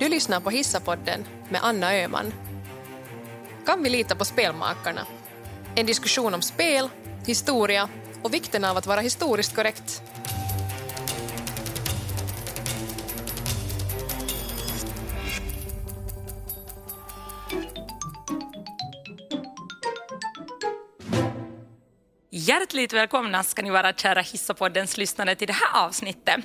Du lyssnar på Hissapodden med Anna Öhman. Kan vi lita på spelmakarna? En diskussion om spel, historia och vikten av att vara historiskt korrekt. Hjärtligt välkomna ska ni vara kära Hissapoddens lyssnare till det här avsnittet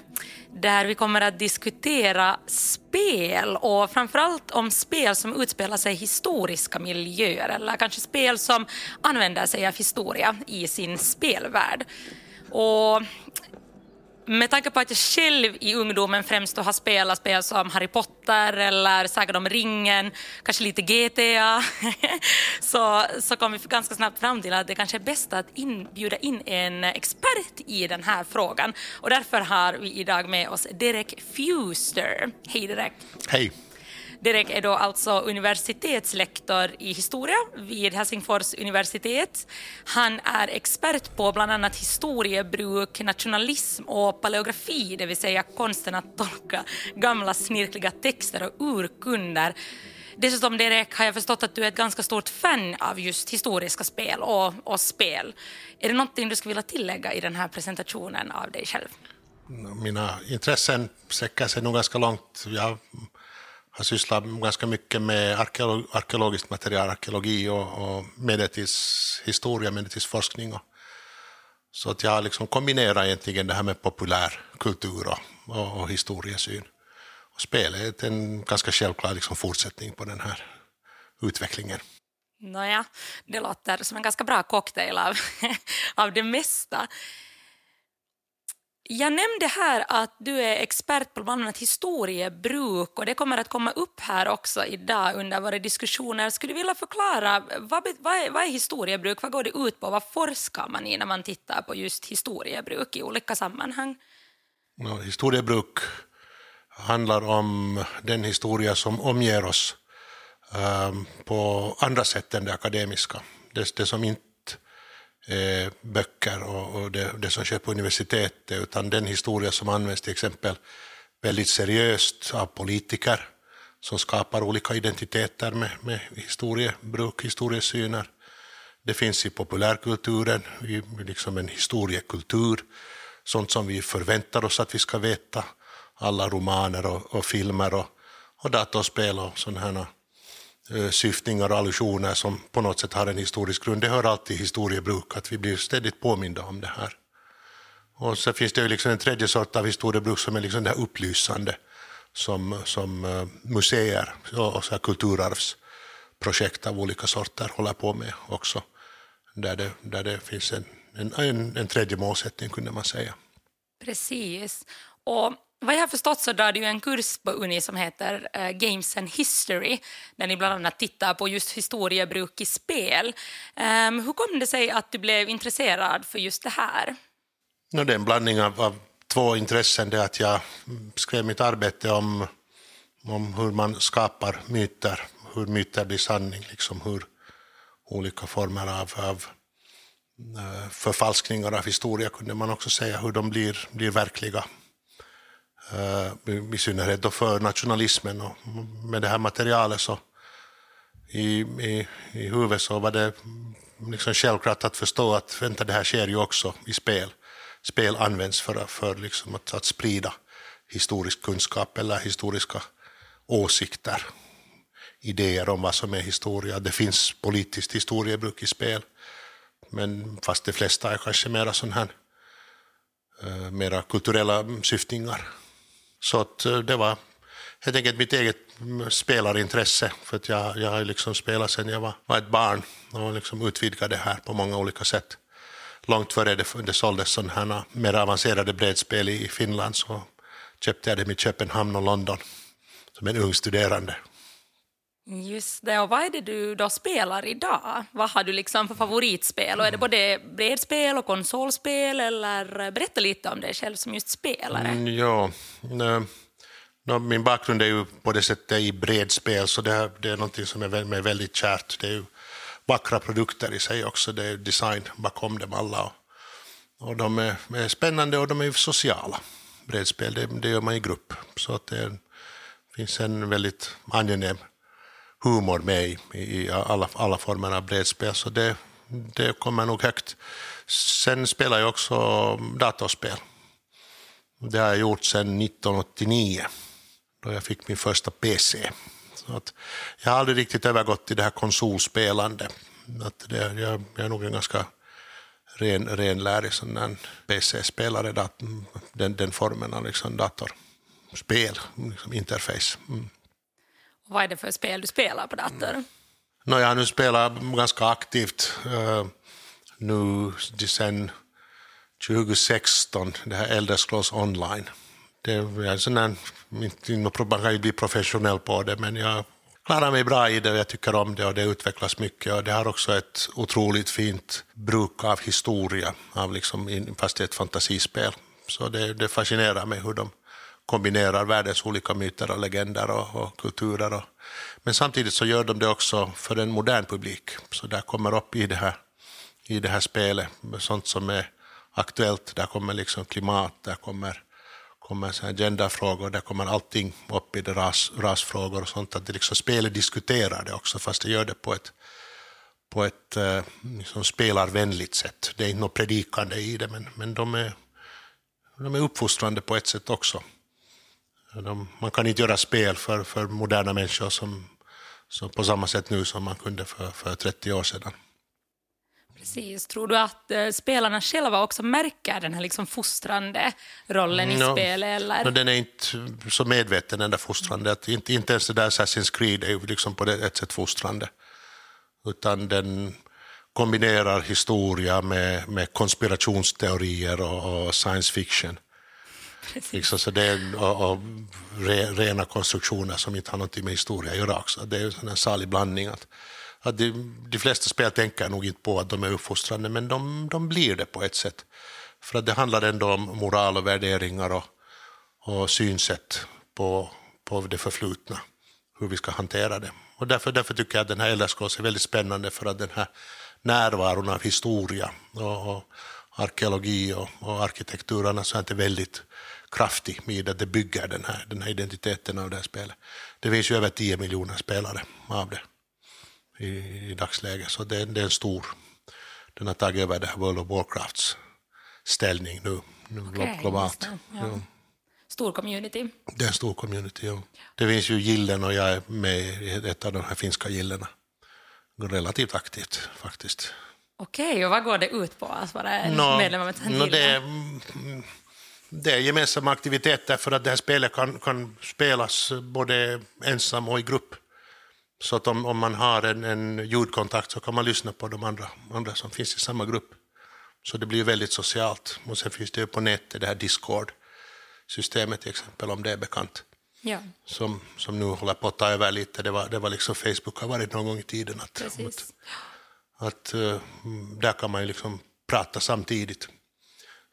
där vi kommer att diskutera spel och framförallt om spel som utspelar sig i historiska miljöer eller kanske spel som använder sig av historia i sin spelvärld. Och med tanke på att jag själv i ungdomen främst har spelat spel som Harry Potter eller Sagan om ringen, kanske lite GTA, så, så kom vi ganska snabbt fram till att det kanske är bäst att in, bjuda in en expert i den här frågan. Och därför har vi idag med oss Derek Fuster. Hej Derek! Hej! Derek är då alltså universitetslektor i historia vid Helsingfors universitet. Han är expert på bland annat historiebruk, nationalism och paleografi, det vill säga konsten att tolka gamla snirkliga texter och urkunder. Dessutom Derek har jag förstått att du är ett ganska stort fan av just historiska spel och, och spel. Är det någonting du skulle vilja tillägga i den här presentationen av dig själv? Mina intressen sträcker sig nog ganska långt. Jag har sysslat ganska mycket med arkeolog, arkeologiskt material, arkeologi och, och medeltidshistoria, medeltidsforskning. Och, så att jag liksom kombinerar egentligen det här med populärkultur och, och, och historiesyn. Och spel är en ganska självklar liksom fortsättning på den här utvecklingen. Nåja, det låter som en ganska bra cocktail av, av det mesta. Jag nämnde här att du är expert på bland annat historiebruk och det kommer att komma upp här också idag under våra diskussioner. Skulle du vilja förklara vad, vad, är, vad är historiebruk, vad går det ut på, vad forskar man i när man tittar på just historiebruk i olika sammanhang? No, historiebruk handlar om den historia som omger oss um, på andra sätt än det akademiska. Det, det som inte eh, böcker och, och det, det, som sker på universitetet, utan den historia som används till exempel väldigt seriöst av politiker som skapar olika identiteter med, med historiebruk, historiesyner. Det finns i populärkulturen, i liksom en historiekultur, sånt som vi förväntar oss att vi ska veta, alla romaner och, och filmer och, och datorspel och sådana här Eh, syftningar och allusioner som på något sätt har en historisk grund. Det hör alltid historiebruk, att vi blir ständigt påminda om det här. Och så finns det ju liksom en tredje sort av historiebruk som är liksom det här upplysande, som, som eh, museer och så kulturarvsprojekt av olika sorter håller på med också, där det, där det finns en, en, en tredje målsättning, kunde man säga. Precis. Och vad jag har förstått så drar du en kurs på Uni som heter uh, Games and History där ni bland annat tittar på just historiebruk i spel. Um, hur kom det sig att du blev intresserad för just det här? No, det är en blandning av, av två intressen. Det att jag skrev mitt arbete om, om hur man skapar myter, hur myter blir sanning, liksom hur olika former av, av eh, förfalskningar av historia kunde man också säga, hur de blir, blir verkliga Eh, i synnerhet då för nationalismen. Och med det här materialet så i, i, i huvudet så var det liksom självklart att förstå att vänta, det här sker ju också i spel. Spel används för, för liksom att, att sprida historisk kunskap eller historiska åsikter, idéer om vad som är historia. Det finns politiskt historiebruk i spel, men fast de flesta är kanske mera sån här, eh, mera kulturella syftningar. Så att eh, det var helt enkelt mitt eget spelarintresse. För att jag, jag har liksom spelat sedan jag var, var ett barn och liksom utvidgat det här på många olika sätt. Långt före det, det såldes sådana här mer avancerade brädspel i Finland så köpte jag det i Köpenhamn och London som en ung studerande. Just det, och vad är det du då spelar idag? Vad har du liksom för favoritspel? Och är det både brädspel och konsolspel eller berätta lite om dig själv som just spelare. Mm, ja, no, min bakgrund är ju på det sättet i brädspel så det, det är något som är mig väldigt kärt. Det är ju vackra produkter i sig också, det är design bakom dem alla. Och, och de är, är, spännande och de är sociala. Brädspel, det, det gör man i grupp. Så att det är finns en väldigt angenäm humor med i, i alla, alla former av brädspel, så det, det kommer nog högt. Sen spelar jag också datorspel. Det har jag gjort sedan 1989, då jag fick min första PC. Så att jag har aldrig riktigt övergått till det här konsolspelande. Att det, jag, jag är nog en ganska ren, renlärig PC-spelare, den, den formen av liksom datorspel, liksom interface. Mm vad är det för spel du spelar på dator? Mm. No, jag har nu spelat ganska aktivt uh, nu sen 2016, det här Elder Scrolls Online. Det är sån där, man kan ju bli professionell på det, men jag klarar mig bra i det och jag tycker om det och det utvecklas mycket. Och det har också ett otroligt fint bruk av historia, av liksom, fast det är ett fantasispel. Så det, det fascinerar mig hur de kombinerar världens olika myter och legender och, och kulturer. Och, men samtidigt så gör de det också för en modern publik. Så där kommer upp i det här, i det här spelet sånt som är aktuellt. Där kommer liksom klimat, där kommer kommer så genderfrågor, där kommer allting upp i det ras, rasfrågor och sånt, att det liksom spelet diskuterar det också, fast det gör det på ett, på ett eh, liksom spelarvänligt sätt. Det är inte något predikande i det, men, men de, är, de är uppfostrande på ett sätt också. De, man kan inte göra spel för, för moderna människor som, som på samma sätt nu som man kunde för, för 30 år sedan. Precis. Tror du att eh, spelarna själva också märker den här liksom fostrande rollen i no, spelet? Eller? No, den är inte så medveten, den där fostrande. Att inte, inte ens det där Assassin's Creed är ju liksom på ett sätt fostrande. Utan den kombinerar historia med, med konspirationsteorier och, och science fiction. Liksom, så det är, och, och re, rena konstruktioner som inte har något med historia att göra också. Det är en salig blandning. Att, att de, de flesta spel tänker nog inte på att de är uppfostrande, men de, de blir det på ett sätt. För att det handlar ändå om moral och värderingar och, och synsätt på, på det förflutna, hur vi ska hantera det. Och därför, därför tycker jag att den här Elderscrolls är väldigt spännande, för att den här närvaron av historia och, och arkeologi och, och arkitektur annars är väldigt kraftig med att det bygger den här, den här identiteten av det här spelet. Det finns ju över 10 miljoner spelare av det i, i dagsläget. Så det, det, är en stor, den har tagit över det här World of Warcrafts ställning nu, nu okay, globalt. Ja. Stor community. Det är en stor community, ja. Det finns ju gillen och jag är med i ett av de här finska gillena. Relativt aktivt faktiskt. Okej, okay, och vad går det ut på att vara no, medlem av ett no, det, det är gemensamma aktiviteter för att det här spelet kan, kan spelas både ensam och i grupp. Så att om, om man har en, en ljudkontakt så kan man lyssna på de andra, andra som finns i samma grupp. Så det blir väldigt socialt. Och sen finns det ju på nätet det här Discord-systemet till exempel, om det är bekant. Ja. Som, som nu håller på att ta över lite. Det var, det var liksom Facebook har varit någon gång i tiden. Att, att, att uh, där kan man ju liksom prata samtidigt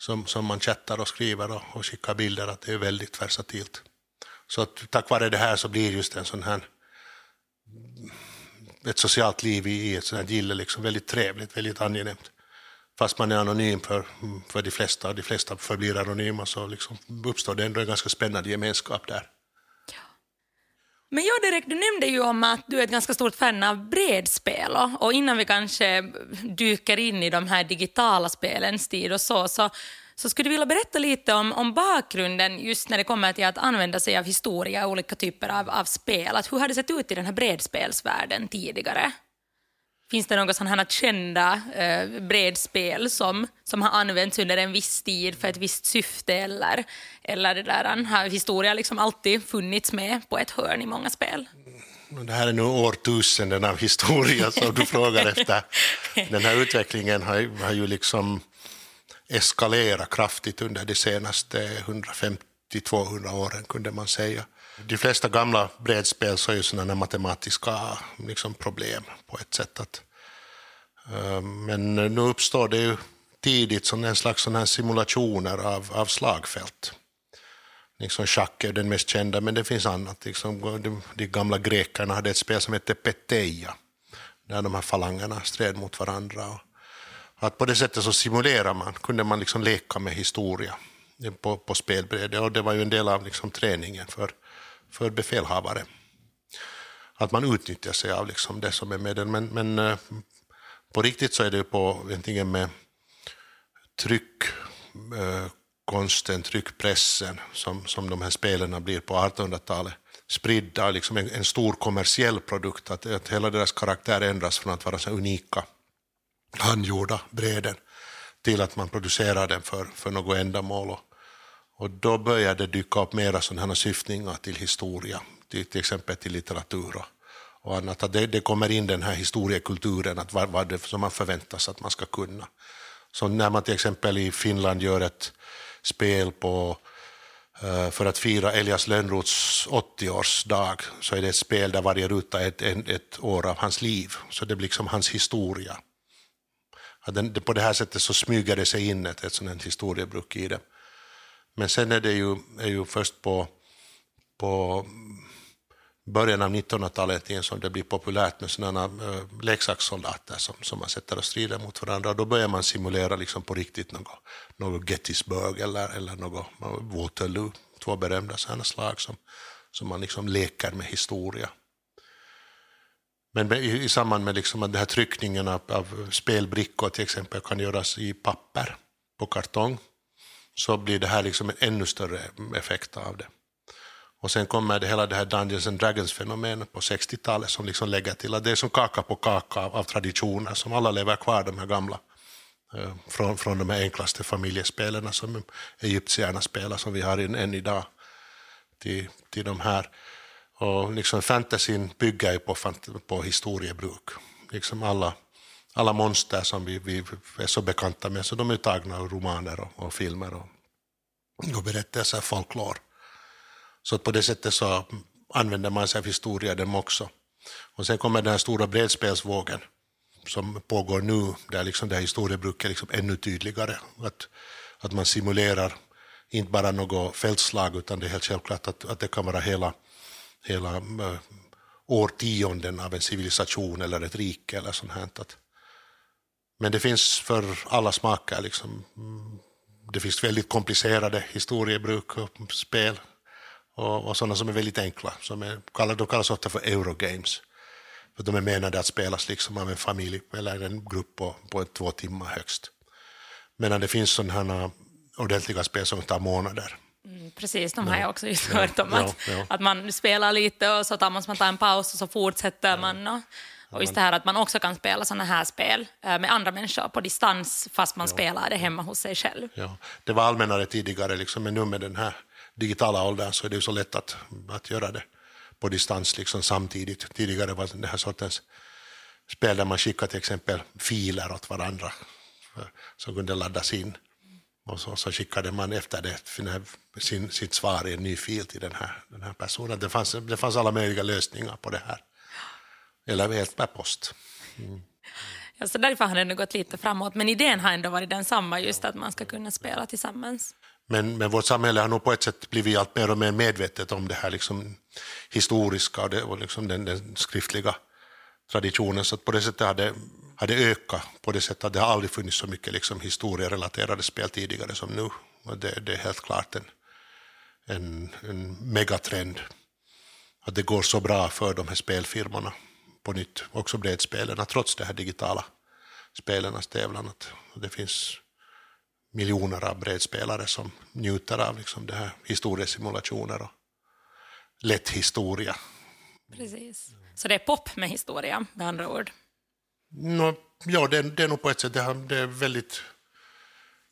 som, som man chattar och skriver och, och skickar bilder. Att det är väldigt versatilt. Så att, tack vare det här så blir just en sån här ett socialt liv i ett sånt här gille liksom väldigt trevligt, väldigt angenämt. Fast man är anonym för, för de flesta, de flesta förblir anonyma, så liksom uppstår det ändå en ganska spännande gemenskap där. Men jag direkt, du nämnde ju om att du är ett ganska stort fan av bredspel och innan vi kanske dyker in i de här digitala spelens tid och så, så så skulle du vilja berätta lite om, om bakgrunden just när det kommer till att använda sig av historia och olika typer av, av spel. Att hur har det sett ut i den här bredspelsvärlden tidigare? Finns det några sådana kända eh, bredspel som, som har använts under en viss tid för ett visst syfte eller, eller det där, har historia liksom alltid funnits med på ett hörn i många spel? Mm, det här är nu årtusenden av historia som du frågar efter. Den här utvecklingen har, har ju liksom eskalerat kraftigt under de senaste 150-200 åren, kunde man säga. De flesta gamla brädspel så är ju sådana matematiska liksom, problem på ett sätt. Att, eh, men nu uppstår det ju tidigt som en slags sån här simulationer av, av slagfält. Liksom schack är den mest kända, men det finns annat. Liksom, de, de gamla grekerna hade ett spel som hette Peteia, där de här falangerna stred mot varandra. Och, att på det sättet så simulerar man, kunde man liksom leka med historia på, på spelbrädet och det var ju en del av liksom träningen för, för befälhavare. Att man utnyttjar sig av liksom det som är med den. Men, men eh, på riktigt så är det på antingen med tryckkonsten, eh, tryckpressen som, som de här spelen blir på 1800-talet spridda, liksom en, en, stor kommersiell produkt, att, att hela deras karaktär ändras från att vara så unika handgjorda bräden till att man producerar den för, för något ändamål. Och, och då börjar det dyka upp mera sådana syftningar till historia, till, till exempel till litteratur och, och annat. Att det, det kommer in den här historiekulturen, att vad, vad det som man förväntas att man ska kunna. Så när man till exempel i Finland gör ett spel på eh, för att fira Elias Lönnroths 80-årsdag så är det ett spel där varje ruta är ett, ett år av hans liv. Så det blir liksom hans historia. Den, på det här sättet så smyger det sig in ett, ett sådant historiebruk i det. Men sen är det ju, är ju först på, på början av 1900-talet som det blir populärt med sådana äh, leksakssoldater som, som man sätter och strider mot varandra. Och då börjar man simulera liksom på riktigt något, något Gettysburg eller, eller något Waterloo, två berömda sådana slag som, som man liksom leker med historia. Men i, i samband med liksom att den här tryckningen av, av spelbrickor till exempel kan göras i papper på kartong så blir det här liksom en ännu större effekt av det. Och sen kommer det hela det här Dungeons and Dragons-fenomenet på 60-talet som liksom lägger till att det är som kaka på kaka av, av traditioner som alla lever kvar, de här gamla. Eh, från, från de här enklaste familjespelarna som egyptierna spelar, som vi har än, än idag, till, till de här. Och liksom fantasyn bygger ju på, på historiebruk. Liksom alla, alla monster som vi, vi är så bekanta med, så de är tagna ur romaner och, och filmer och, och berättelser, folklore. Så på det sättet så använder man sig av historia dem också. Och sen kommer den här stora bredspelsvågen som pågår nu, där liksom det här historiebruket är liksom ännu tydligare. Att, att man simulerar inte bara något fältslag, utan det är helt självklart att, att det kan vara hela, hela eh, årtionden av en civilisation eller ett rike eller sånt här. Att, men det finns för alla smaker. Liksom, det finns väldigt komplicerade historiebruk och spel och, och sådana som är väldigt enkla. Som är, de kallas ofta för Eurogames. För de är menade att spelas liksom av en familj eller en grupp på, på två timmar högst. Medan det finns sådana ordentliga spel som tar månader. Mm, precis, de har jag också just hört om. Att, ja, ja. att man spelar lite och så tar man, man tar en paus och så fortsätter ja. man. Och, och just det här att man också kan spela sådana här spel eh, med andra människor på distans fast man spelar det hemma hos sig själv. Ja, det var allmännare tidigare, liksom, men nu med den här digitala åldern så är det så lätt att, att göra det på distans liksom samtidigt. Tidigare var det den här sortens spel där man skickade till exempel filer åt varandra som kunde laddas in. Och så, så skickade man efter det sin, sitt svar i en ny fil till den här, den här personen. Det fanns, det fanns alla möjliga lösningar på det här. Eller helt per post. Mm. Ja, så därför har det gått lite framåt. Men idén har ändå varit densamma, just att man ska kunna spela tillsammans. Men, men vårt samhälle har nog på ett sätt blivit allt mer och mer medvetet om det här liksom historiska och, det, och liksom den, den, skriftliga traditionen. Så på det sättet har det, har det ökat, på det sättet att det har aldrig funnits så mycket liksom historierelaterade spel tidigare som nu. Och det, det är helt klart en, en, en megatrend att det går så bra för de här spelfirmorna på nytt, också brädspelarna, trots det här digitala spelarnas tävlan. Det finns miljoner av brädspelare som njuter av liksom det här historiesimulationer och lätt historia. Precis. Så det är pop med historia, med andra ord? No, ja, det, det är nog på ett sätt, det, det är väldigt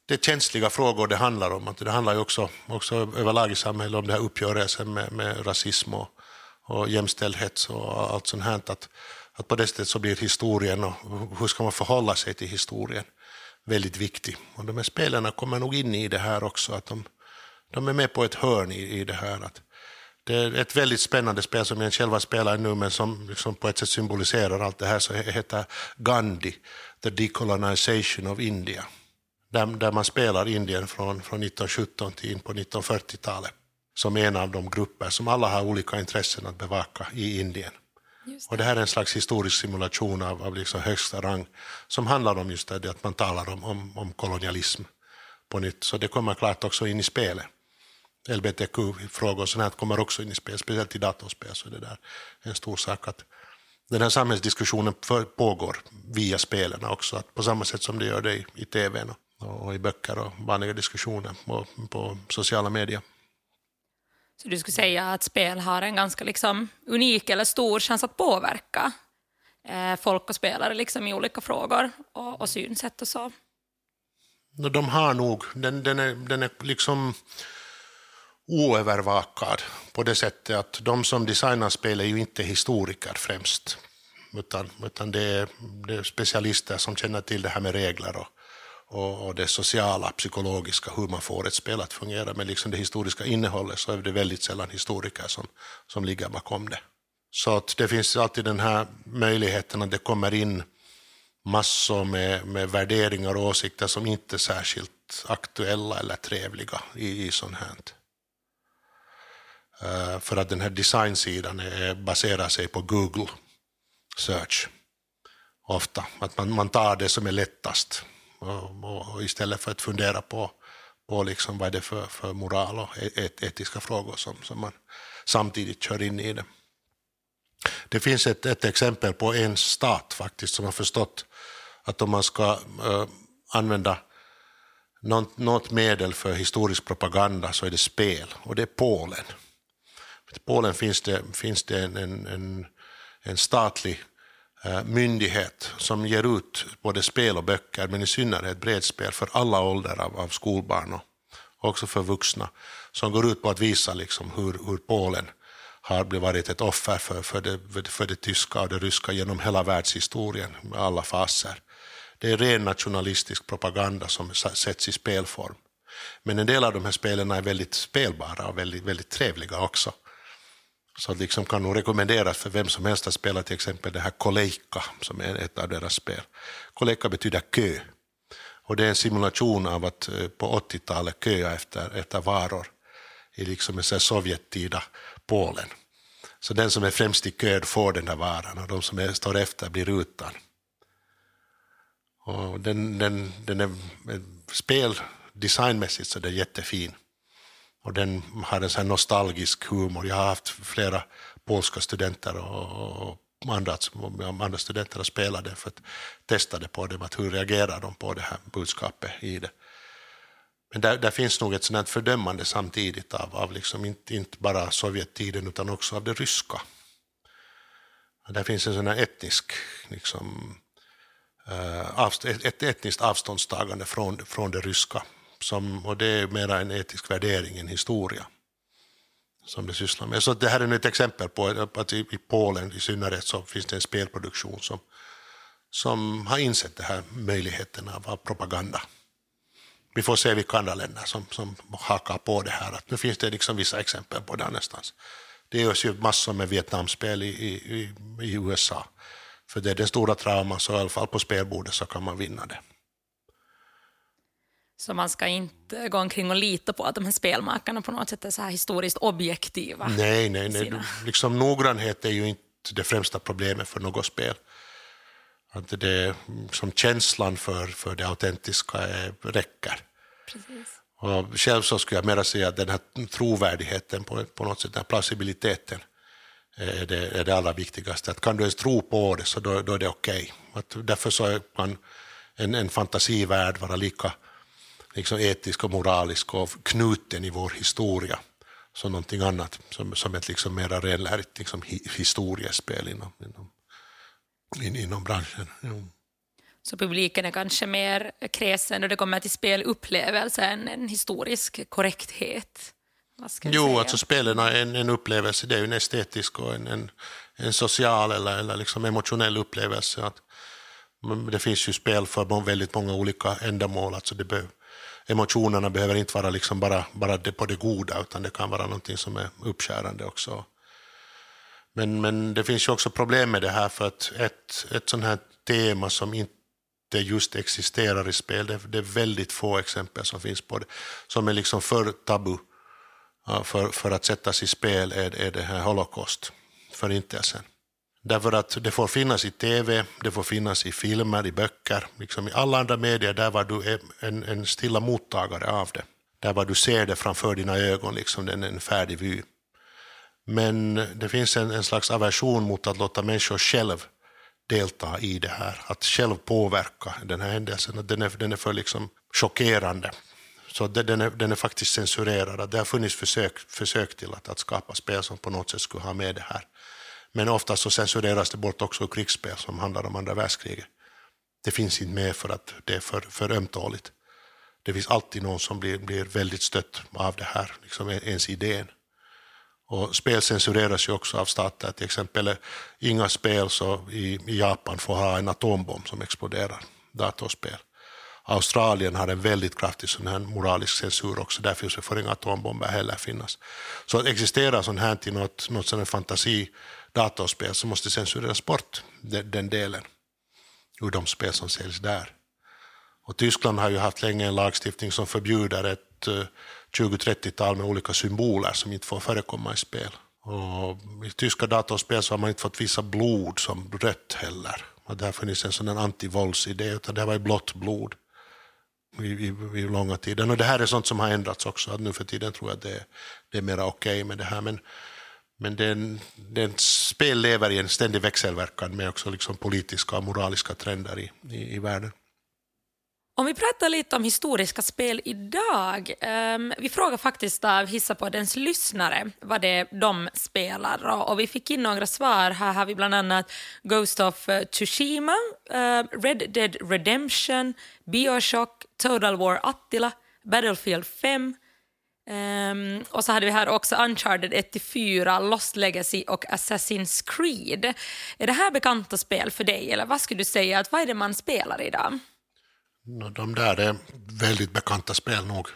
det är känsliga frågor det handlar om. Det handlar ju också, också överlag i samhället om det här uppgörelsen med, med rasism och, och jämställdhet och allt sånt här. Att, att på det sättet så blir historien och hur ska man förhålla sig till historien väldigt viktig. Och de här spelarna kommer nog in i det här också, att de, de är med på ett hörn i, i det här. Att det är ett väldigt spännande spel som jag själv spelar nu, men som liksom på ett sätt symboliserar allt det här, så heter Gandhi, The Decolonization of India. Där, där man spelar Indien från, från 1917 till in på 1940-talet som en av de grupper som alla har olika intressen att bevaka i Indien. Och det här är en slags historisk simulation av, av liksom högsta rang som handlar om just det att man talar om, om, om kolonialism på nytt. Så det kommer klart också in i spelet. LBTQ-frågor och sånt här kommer också in i spel, speciellt i datorspel så är det där en stor sak att den här samhällsdiskussionen för, pågår via spelen också, att på samma sätt som det gör det i, i tv och, och, i böcker och vanliga diskussioner på, på sociala medier. Så du skulle säga att spel har en ganska liksom unik eller stor chans att påverka eh, folk och spelare liksom i olika frågor och, och synsätt och så? De har nog, den, den, är, den är liksom oövervakad på det sättet att de som designar spel är ju inte historiker främst, utan, utan det, är, det är specialister som känner till det här med regler och, och, och, det sociala, psykologiska, hur man får ett spel att fungera. Men liksom det historiska innehållet så är det väldigt sällan historiker som, som ligger bakom det. Så att det finns alltid den här möjligheten att det kommer in massor med, med värderingar och åsikter som inte är särskilt aktuella eller trevliga i, i sånt här. Uh, för att den här designsidan är, baserar sig på Google search ofta. Att man, man tar det som är lättast och, och, istället för att fundera på, på liksom vad är det för, för moral och e-, et, etiska frågor som, som man samtidigt kör in i det. Det finns ett, ett exempel på en stat faktiskt som har förstått att om man ska uh, använda något, något medel för historisk propaganda så är det spel, och det är Polen. I Polen finns det, finns det en, en, en statlig Eh, myndighet som ger ut både spel och böcker, men i synnerhet bredspel för alla åldrar av, av skolbarn och också för vuxna, som går ut på att visa liksom hur, hur Polen har varit ett offer för, för, det, för det tyska och det ryska genom hela världshistorien med alla faser. Det är ren nationalistisk propaganda som sätts i spelform. Men en del av de här spelen är väldigt spelbara och väldigt, väldigt trevliga också. Så det liksom kan nog rekommenderas för vem som helst att spela till exempel det här Koleika som är ett av deras spel. Koleika betyder kö. Och det är en simulation av att eh, på 80-talet köa efter, efter varor i liksom en Sovjettida Polen. Så den som är främst i kön får den där varan och de som är, står efter blir utan. Och den, den, den är eh, spel designmässigt så den är jättefin. Och den har en sån nostalgisk humor. Jag har haft flera polska studenter och, och andra, andra studenter att spela den för att testa det på dem, att hur reagerar de på det här budskapet i det. Men där, där finns nog ett sådant fördömande samtidigt av, av liksom inte, inte bara Sovjettiden utan också av det ryska. Där finns en sån här etnisk liksom, eh, ett etniskt avståndstagande från, från det ryska. Som, och det är mera en etisk värdering än historia som det sysslar med. Så det här är ett exempel på att i, Polen i synnerhet så finns det en spelproduktion som, som har insett den här möjligheten av, propaganda vi får se vilka andra länder som, som hakar på det här. Att nu finns det liksom vissa exempel på det annanstans. Det görs ju massor med Vietnamspel i, i, i USA. För det är den stora trauman, så i alla fall på spelbordet så kan man vinna det. Så man ska inte gå omkring och lita på att de här spelmakarna på något sätt är så här historiskt objektiva? Nej, nej, nej. Liksom, noggrannhet är ju inte det främsta problemet för något spel. Att det som känslan för, för det autentiska är, räcker. Precis. Och själv så skulle jag mera säga att den här trovärdigheten, på, på något sätt, den här plausibiliteten, är det, är det allra viktigaste. Att kan du ens tro på det så då, då är det okej. Okay. Därför så kan en, en fantasivärld vara lika liksom etisk och moralisk och knuten i vår historia som någonting annat, som, som ett liksom mera renlärigt liksom, historiespel inom, inom in, inom branschen. Jo. Så publiken är kanske mer kräsen när det kommer till spelupplevelse än en historisk korrekthet? Jo, säga? alltså spelen är en, en, upplevelse, det är ju en estetisk och en, en, en social eller, eller liksom emotionell upplevelse. Att, det finns ju spel för väldigt många olika ändamål. Alltså det be, emotionerna behöver inte vara liksom bara, bara det på det goda, utan det kan vara någonting som är uppskärande också. Men, men det finns ju också problem med det här för att ett, ett sånt här tema som inte just existerar i spel, det, det är väldigt få exempel som finns på det, som är liksom för tabu för, för att sättas i spel är, är det här Holocaust, förintelsen. Därför att det får finnas i tv, det får finnas i filmer, i böcker, liksom i alla andra medier, där var du en, en stilla mottagare av det. där var du ser det framför dina ögon, liksom, den är en färdig vy. Men det finns en, en slags aversion mot att låta människor själv delta i det här, att själv påverka den här händelsen. Den är, den är för liksom chockerande. Så den är, den är faktiskt censurerad. Det har funnits försök, försök till att, att skapa spel som på något sätt skulle ha med det här. Men oftast så censureras det bort också krigsspel som handlar om andra världskriget. Det finns inte med för att det är för, för ömtåligt. Det finns alltid någon som blir, blir väldigt stött av det här, liksom ens idén. Och spel censureras ju också av stater, till exempel eh, inga spel så i, i Japan får ha en atombomb som exploderar, datorspel. Australien har en väldigt kraftig sån här moralisk censur också, därför så får inga atombomber heller finnas. Så att existera sån här till något, något sån fantasi datorspel så måste censureras bort den, den delen ur de spel som säljs där. Och Tyskland har ju haft länge en lagstiftning som förbjuder ett eh, 20-30-tal med olika symboler som inte får förekomma i spel. Och I tyska datorspel så har man inte fått visa blod som rött heller. Och har funnits en sån antivåldsidé, utan det var blått blod i, i, i långa tiden. Och det här är sånt som har ändrats också, att nu för tiden tror jag att det, det är mer okej okay med det här. Men, men den, den spel lever i en ständig växelverkan med också liksom politiska och moraliska trender i, i, i världen. Om vi pratar lite om historiska spel idag. Um, vi frågar faktiskt av Hissapoddens lyssnare vad det är de spelar och, och vi fick in några svar. Här har vi bland annat Ghost of Tsushima, uh, Red Dead Redemption, Bioshock, Total War Attila, Battlefield 5 um, och så hade vi här också Uncharted 1-4, Lost Legacy och Assassin's Creed. Är det här bekanta spel för dig eller vad skulle du säga att vad är det man spelar idag? De där är väldigt bekanta spel nog.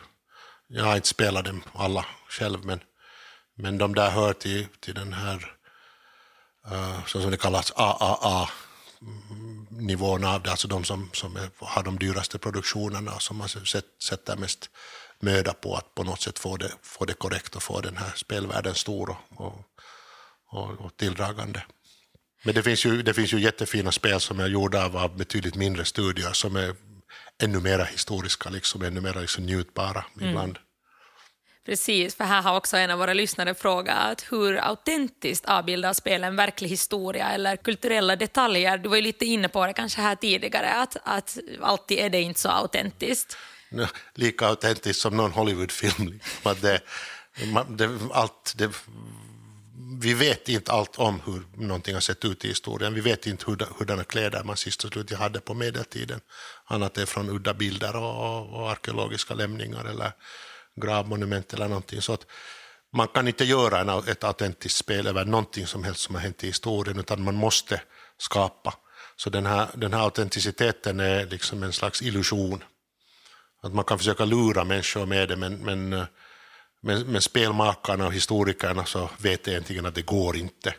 Jag har inte spelat dem alla själv, men, men de där hör till, till den här, uh, så som det kallas, AAA-nivån av det, alltså de som, som är, har de dyraste produktionerna och som man sätter mest möda på att på något sätt få det, få det korrekt och få den här spelvärlden stor och, och, och tilldragande. Men det finns, ju, det finns ju jättefina spel som är gjorda av, av betydligt mindre studier som är ännu mer historiska, liksom, ännu mer liksom njutbara mm. ibland. Precis, för här har också en av våra lyssnare frågat hur autentiskt avbildar spelen verklig historia eller kulturella detaljer? Du var ju lite inne på det kanske här tidigare, att, att alltid är det inte så autentiskt. Lika autentiskt som någon Hollywoodfilm. Liksom. Det, det, allt, det vi vet inte allt om hur någonting har sett ut i historien. Vi vet inte hur, hurdana kläder man sist och slutligen hade på medeltiden. Annat är från udda bilder och, och arkeologiska lämningar eller gravmonument eller någonting. Så att man kan inte göra en, ett autentiskt spel över någonting som helst som har hänt i historien, utan man måste skapa. Så den här, den här autenticiteten är liksom en slags illusion. Att man kan försöka lura människor med det, men, men eh, men, men spelmakarna och historikerna så vet egentligen att det går inte.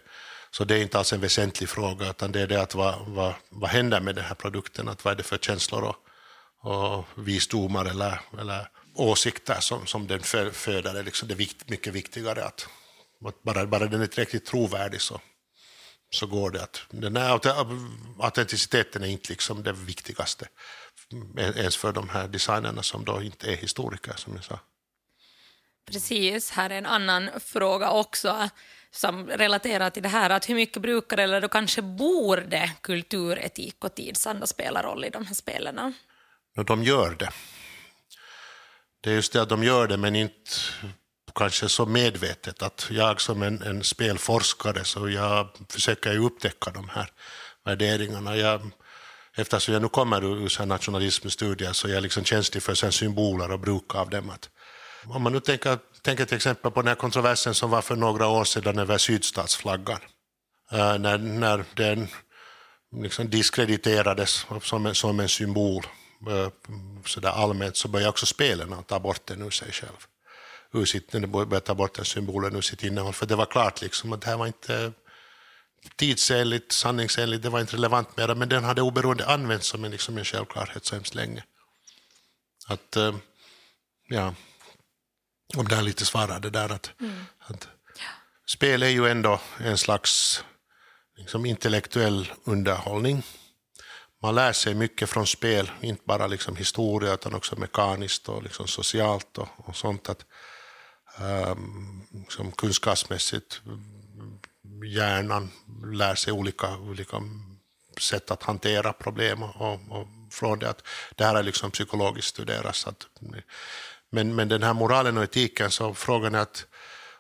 Så det är inte alls en väsentlig fråga, utan det är det att vad, vad, vad händer med den här produkten, att vad är det för känslor och, och visdomar eller, eller åsikter som, som den föder. Liksom det är vikt, mycket viktigare att, att bara, bara den är tillräckligt trovärdig så, så går det. att Den här autenticiteten är inte liksom det viktigaste ens för de här designerna som då inte är historiker, som jag sa. Precis, här är en annan fråga också som relaterar till det här att hur mycket brukar eller då kanske borde kulturetik och tidsanda spela roll i de här spelen? De gör det. Det är just det att de gör det, men inte kanske så medvetet. att Jag som en, en spelforskare så jag försöker ju upptäcka de här värderingarna. Jag, eftersom jag nu kommer ur nationalismstudier så är jag liksom känslig för sen symboler och bruk av dem. Att om man nu tänker, tänker till exempel på den här kontroversen som var för några år sedan över sydstatsflaggan. Äh, när, när den liksom diskrediterades som en, som en symbol äh, så där allmänt så började också spelen ta bort den ur sig själv. Ur sitt, började ta bort den symbolen ur sitt innehåll. För det var klart liksom att det här var inte tidsenligt, sanningsenligt, det var inte relevant mera, men den hade oberoende använts som en, liksom en självklarhet så hemskt länge. Att, äh, ja, om det här lite svarade där att, mm. att spel är ju ändå en slags liksom, intellektuell underhållning. man lär sig mycket från spel, inte bara liksom historia utan också mekaniskt och liksom socialt och, och sånt. Att, um, liksom kunskapsmässigt, hjärnan lär sig olika, olika sätt att hantera problem och, och från det att det här är liksom psykologiskt studerat. Så att, men, men den här moralen och etiken, så frågan är att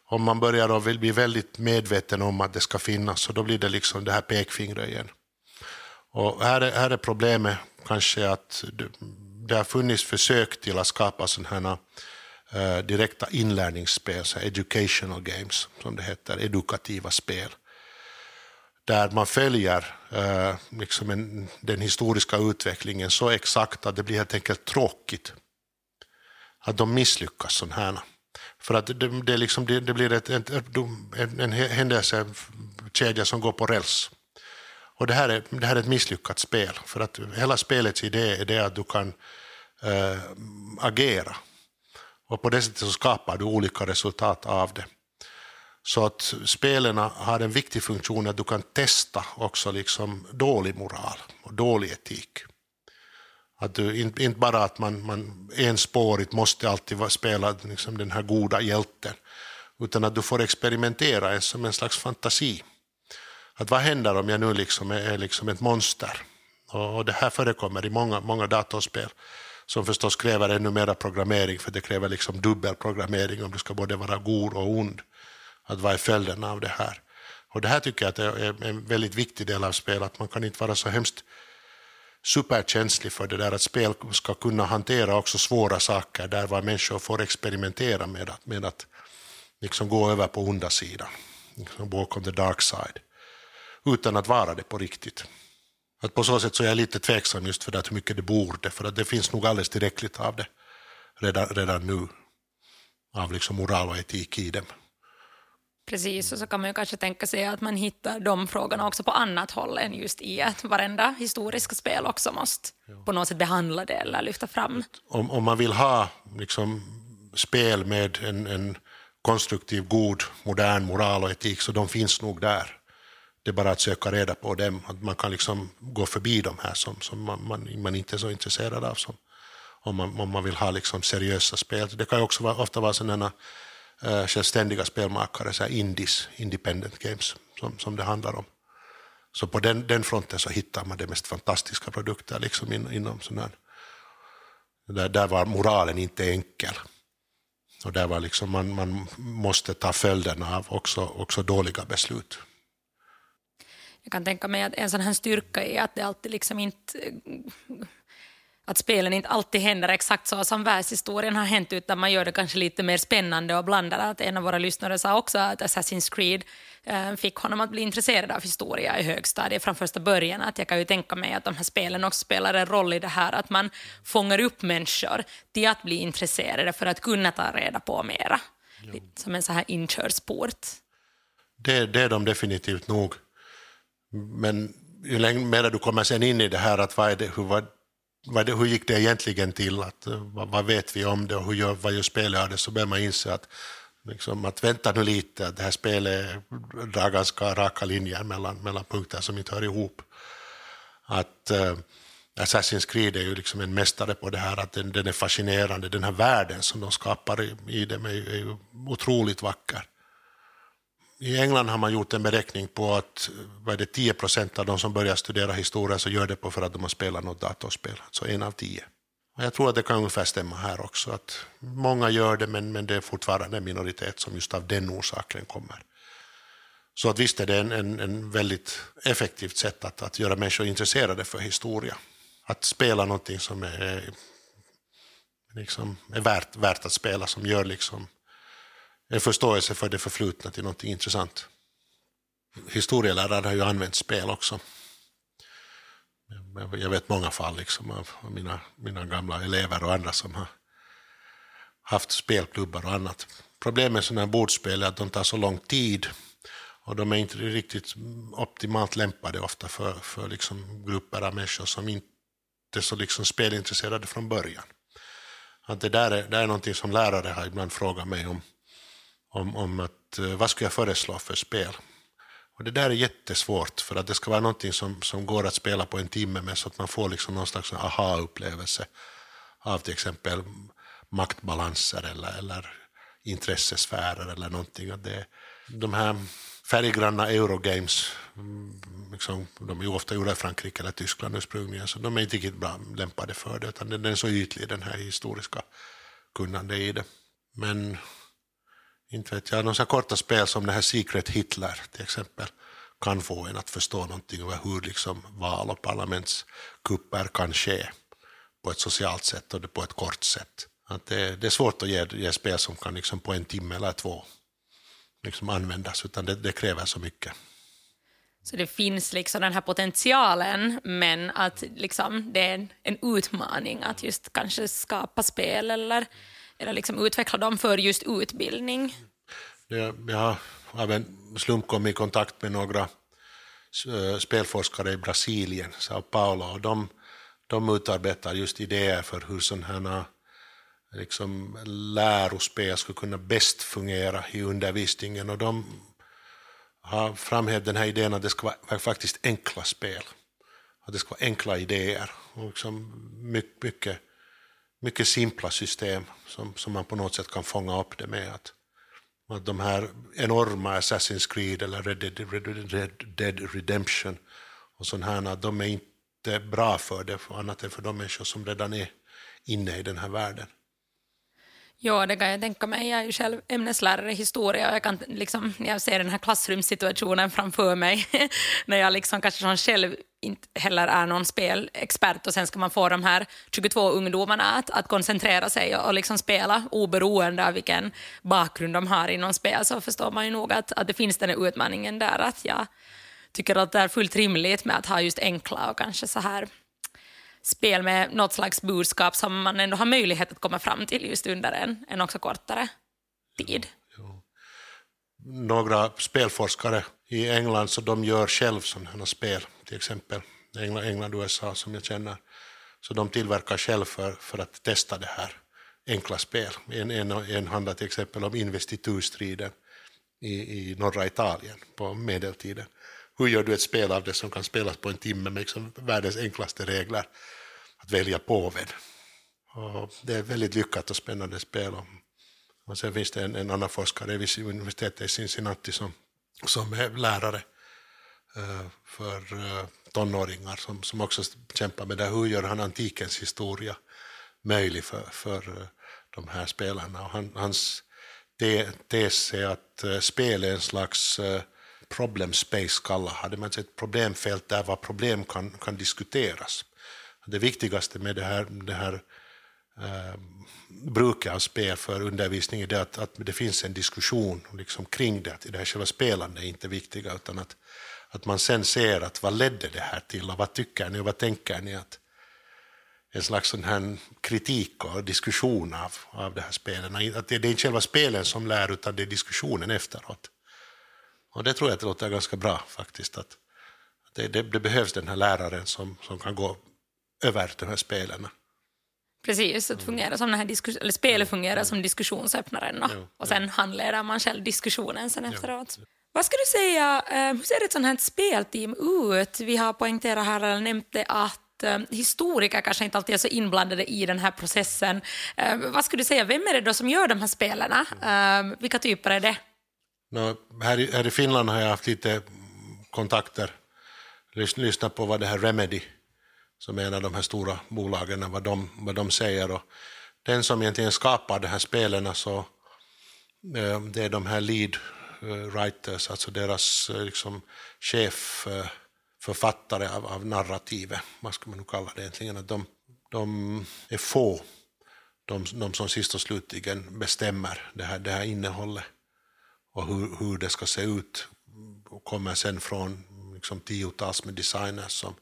om man börjar då bli väldigt medveten om att det ska finnas, så då blir det liksom det här pekfingret igen. Och här är, här är problemet kanske att det, det har funnits försök till att skapa sådana här Eh, direkta inlärningsspel, så educational games som det heter, edukativa spel. Där man följer eh, liksom en, den historiska utvecklingen så exakt att det blir helt enkelt tråkigt att de misslyckas sådana här. För att det, det, liksom, det, det blir ett, ett, en, en händelsekedja som går på räls. Och det här, är, det här är ett misslyckat spel, för att hela spelets idé är det att du kan äh, agera. Och på det sättet så skapar du olika resultat av det. Så att spelarna har en viktig funktion att du kan testa också liksom dålig moral och dålig etik. Att du, inte, inte bara att man, man enspårigt måste alltid spela liksom den här goda hjälten, utan att du får experimentera som en slags fantasi. Att vad händer om jag nu liksom är, är liksom ett monster? Och, och, det här förekommer i många, många datorspel som förstås kräver ännu mer programmering, för det kräver liksom dubbelprogrammering om du ska både vara god och ond. Att vad är följden av det här? Och det här tycker jag att är en väldigt viktig del av spel, att man kan inte vara så hemskt superkänslig för det där att spel ska kunna hantera också svåra saker där var människor får experimentera med att, med att liksom gå över på onda sidan, liksom walk on the dark side, utan att vara det på riktigt. Att på så sätt så är jag lite tveksam just för det, hur mycket det borde, för att det finns nog alldeles tillräckligt av det redan, redan nu, av liksom moral och etik i dem. Precis, och så kan man ju kanske tänka sig att man hittar de frågorna också på annat håll än just i att varenda historiska spel också måste på något sätt behandla det eller lyfta fram. Om, om man vill ha liksom, spel med en, en konstruktiv, god, modern moral och etik, så de finns nog där. Det är bara att söka reda på dem, att man kan liksom gå förbi de här som, som man, man, man inte är så intresserad av, som, om, man, om man vill ha liksom seriösa spel. Det kan ju också vara, ofta vara sådana uh, självständiga spelmakare, så indies, independent games, som, som det handlar om. Så på den, den fronten så hittar man de mest fantastiska produkter liksom in, inom sån här, där, där var moralen inte enkel. Och där var liksom man, man måste ta följderna av också, också dåliga beslut. Jag kan tänka mig att en sån här styrka är att det alltid liksom inte att spelen inte alltid händer exakt så som världshistorien har hänt utan man gör det kanske lite mer spännande och blandar. Att en av våra lyssnare sa också att Assassin's Creed eh, fick honom att bli intresserad av historia i högstadiet från första början. Att jag kan ju tänka mig att de här spelen också spelar en roll i det här att man fångar upp människor till att bli intresserade för att kunna ta reda på mera. Lite som en så här inkörsport. Det, det är de definitivt nog. Men ju längre mer du kommer sen in i det här, att vad är det, hur, vad, vad det, hur gick det egentligen till? Att, eh, vad, vad, vet vi om det och hur gör, vad gör spelet av det? Så börjar man inse att, liksom, att vänta nu lite, att det här spelet drar ganska raka linjer mellan, mellan punkter som inte hör ihop. Att uh, Assassin's Creed är ju liksom en mästare på det här, att den, den är fascinerande. Den här världen som de skapar i, i det är, är ju otroligt vacker. I England har man gjort en beräkning på att vad är det, 10 procent av de som börjar studera historia så gör det på för att de har spelat något datorspel, alltså en av tio. Och jag tror att det kan ungefär stämma här också, att många gör det men, men det är fortfarande en minoritet som just av den orsaken kommer. Så att visst är det en, en, en väldigt effektivt sätt att, att göra människor intresserade för historia. Att spela någonting som är, liksom, är värt, värt att spela, som gör liksom en förståelse för det förflutna till något intressant. Historielärare har ju använt spel också. Jag vet många fall liksom av mina, mina gamla elever och andra som har haft spelklubbar och annat. Problemet med sådana här bordspel är att de tar så lång tid och de är inte riktigt optimalt lämpade ofta för, för liksom grupper av människor som inte är så liksom spelintresserade från början. Att det där är, det är någonting som lärare har ibland frågat mig om om, om att, eh, vad ska jag föreslå för spel. Och det där är jättesvårt, för att det ska vara någonting som, som går att spela på en timme med så att man får liksom någon slags aha-upplevelse av till exempel maktbalanser eller, eller intressesfärer eller någonting. Att det, de här färggranna Eurogames, mm, liksom, de är ju ofta gjorda i Frankrike eller Tyskland ursprungligen, så de är inte riktigt bra lämpade för det, utan den är så ytlig den här historiska kunnande i det. Men inte vet jag, någon så korta spel som det här Secret Hitler till exempel kan få en att förstå någonting över hur liksom val och parlamentskupper kan ske på ett socialt sätt och på ett kort sätt. Att det, det är svårt att ge, ge spel som kan liksom på en timme eller två liksom användas, utan det, det kräver så mycket. Så det finns liksom den här potentialen, men att liksom det är en, en utmaning att just kanske skapa spel eller, eller liksom utveckla dem för just utbildning. Jag har av en slump kommit i kontakt med några eh, spelforskare i Brasilien, Sao Paulo, och de, de utarbetar just idéer för hur sådana här liksom, lärospel skulle kunna bäst fungera i undervisningen. Och de har framhävt den här idén att det ska vara faktiskt enkla spel. Att det ska vara enkla idéer och liksom mycket, mycket mycket simpla system som, som man på något sätt kan fånga upp det med. Att, att de här enorma Assassin's Creed eller Red Dead, Red, Red Dead Redemption och sådana här, de är inte bra för det, annat än för de människor som redan är inne i den här världen. Ja, det kan jag tänka mig. Jag är ju själv ämneslärare i historia och jag kan liksom, jag ser den här klassrumssituationen framför mig när jag liksom kanske som själv inte heller är någon spelexpert och sen ska man få de här 22 ungdomarna att, att koncentrera sig och, och liksom spela oberoende av vilken bakgrund de har inom spel så förstår man ju nog att, att det finns den här utmaningen där att jag tycker att det är fullt rimligt med att ha just enkla och kanske så här spel med något slags budskap som man ändå har möjlighet att komma fram till just under en, en också kortare tid. Jo. Några spelforskare i England så de gör själv sådana spel, till exempel England, England USA som jag känner. Så de tillverkar själv för, för att testa det här enkla spel. En, en, en handlar till exempel om investiturstriden i, i norra Italien på medeltiden. Hur gör du ett spel av det som kan spelas på en timme med liksom världens enklaste regler? att välja påven. Och det är ett väldigt lyckat och spännande spel. Och sen finns det en, en annan forskare vid universitetet i Cincinnati som, som är lärare eh, för eh, tonåringar som, som också kämpar med det. Hur gör han antikens historia möjlig för, för eh, de här spelarna? Och han, hans tes är att spel är en slags uh, problem space kallar hade man ett problemfält där var problem kan, kan diskuteras det viktigaste med det här, det här eh, bruket av spel för undervisning är det att, att det finns en diskussion liksom kring det, att det här själva spelandet är inte viktiga, utan att, att man sen ser att vad ledde det här till och vad tycker ni och vad tänker ni? att En slags sån här kritik och diskussion av, av det här spelen. Att det, det är inte själva spelen som lär, utan det är diskussionen efteråt. Och det tror jag att det låter ganska bra faktiskt. Att det, det, det behövs den här läraren som, som kan gå över de här spelen. Precis, att fungera som den här diskus- eller spelet fungerar som diskussionsöppnaren och, och sen handleder man själv diskussionen sen efteråt. Vad ska du säga, eh, hur ser ett sånt här spelteam ut? Vi har poängterat här, eller nämnt det, att eh, historiker kanske inte alltid är så inblandade i den här processen. Eh, vad skulle du säga, vem är det då som gör de här spelen? Vilka typer är det? No, här, i, här i Finland har jag haft lite kontakter, lyssnat på vad det här Remedy som är en av de här stora bolagen, vad de, vad de säger. Och den som egentligen skapar de här spelen, så, eh, det är de här lead eh, writers, alltså deras eh, liksom, chef eh, författare av, av narrativet, vad ska man nu kalla det egentligen, att de, de är få, de, de som sist och slutligen bestämmer det här, det här innehållet och hur, hur det ska se ut kommer sen från liksom, tiotals med designers som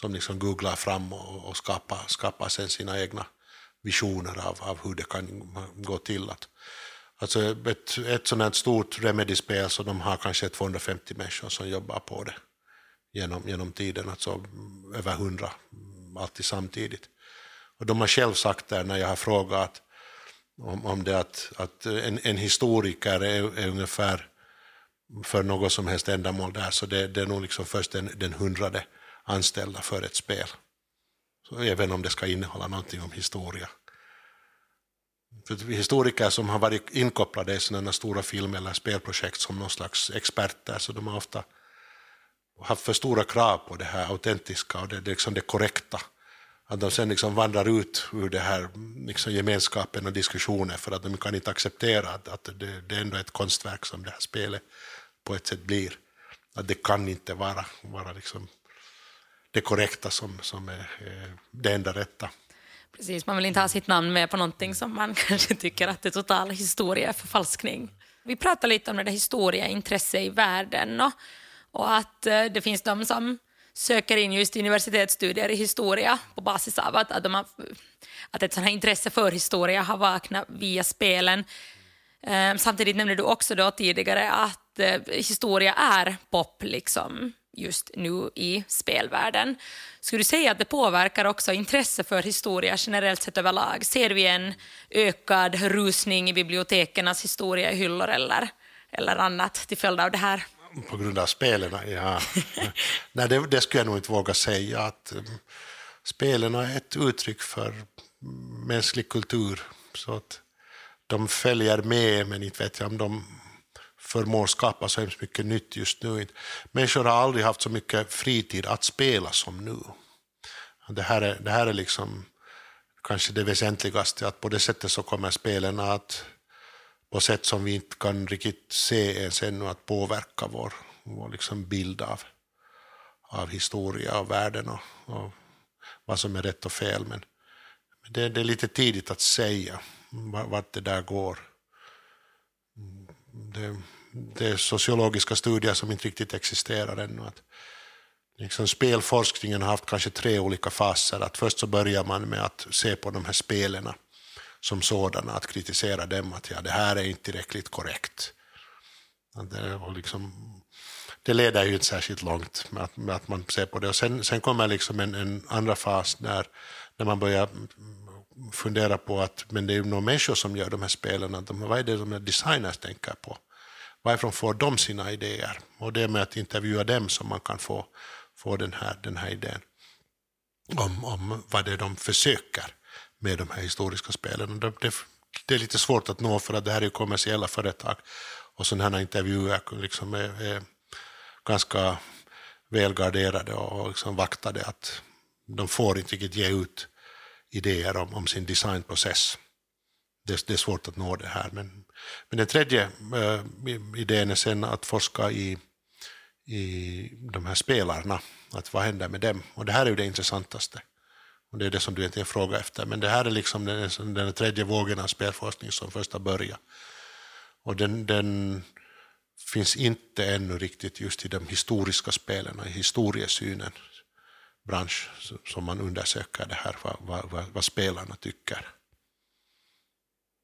som liksom googlar fram och, och skapar, skapar sen sina egna visioner av, av hur det kan gå till. Att, alltså ett, ett sådant här stort Remedy-spel så de har kanske 250 människor som jobbar på det genom, genom tiden, alltså över 100 alltid samtidigt. Och de har själv sagt där när jag har frågat om, om det att, att en, en historiker är, är ungefär för något som helst ändamål där, så det, det är nog liksom först den, den hundrade anställda för ett spel. Så även om det ska innehålla någonting om historia. För historiker som har varit inkopplade i sådana stora film eller spelprojekt som någon slags experter, så de har ofta haft för stora krav på det här autentiska och det, det, liksom det korrekta. Att de sen liksom vandrar ut ur det här liksom gemenskapen och diskussionen för att de kan inte acceptera att, att det, det är ändå ett konstverk som det här spelet på ett sätt blir. Att det kan inte vara, vara liksom det korrekta som, som är, det enda rätta. Precis, man vill inte ha sitt namn med på någonting som man kanske tycker att det är total historieförfalskning. Vi pratar lite om det historieintresse i världen och, och att eh, det finns de som söker in just universitetsstudier i historia på basis av att, att, de har, att ett sådant här intresse för historia har vaknat via spelen. Eh, samtidigt nämnde du också då tidigare att eh, historia är pop liksom just nu i spelvärlden. Skulle du säga att det påverkar också intresse för historia generellt sett överlag? Ser vi en ökad rusning i bibliotekernas historiehyllor eller, eller annat till följd av det här? På grund av spelen, ja. Nej, det, det skulle jag nog inte våga säga. att um, Spelen är ett uttryck för mänsklig kultur. Så att de följer med, men inte vet jag om de förmår skapa så hemskt mycket nytt just nu. Människor har aldrig haft så mycket fritid att spela som nu. Det här är, det här är liksom kanske det väsentligaste, att på det sättet så kommer spelen att på sätt som vi inte kan riktigt se ens ännu att påverka vår, vår liksom bild av, av historia och världen och, och vad som är rätt och fel. Men, men det, det, är lite tidigt att säga vart det där går. Det, det är sociologiska studier som inte riktigt existerar ännu. Att liksom spelforskningen har haft kanske tre olika faser. Att först så börjar man med att se på de här spelen som sådana, att kritisera dem, att ja, det här är inte tillräckligt korrekt. Det, liksom, det leder ju inte särskilt långt med att, med att man ser på det. Och sen, sen kommer liksom en, en, andra fas när, när man börjar fundera på att men det är ju några människor som gör de här spelen, de, vad är det de designers tänker på? varifrån får de sina idéer? Och det är med att intervjua dem som man kan få, få den, här, den här idén om, om vad det är de försöker med de här historiska spelen. Det, det, det är lite svårt att nå för att det här är kommersiella företag och sådana här intervjuer liksom är, är ganska välgarderade och liksom vaktade att de får inte riktigt ge ut idéer om, om sin designprocess. Det, det, är svårt att nå det här, men men den tredje äh, idén är sen att forska i, i de här spelarna, att vad händer med dem? Och det här är ju det intressantaste. Och det är det som du egentligen frågar efter. Men det här är liksom den, den tredje vågen av spelforskning som först har börjat. Och den, den finns inte ännu riktigt just i de historiska spelen, i historiesynen bransch som man undersöker det här, vad, vad, vad spelarna tycker.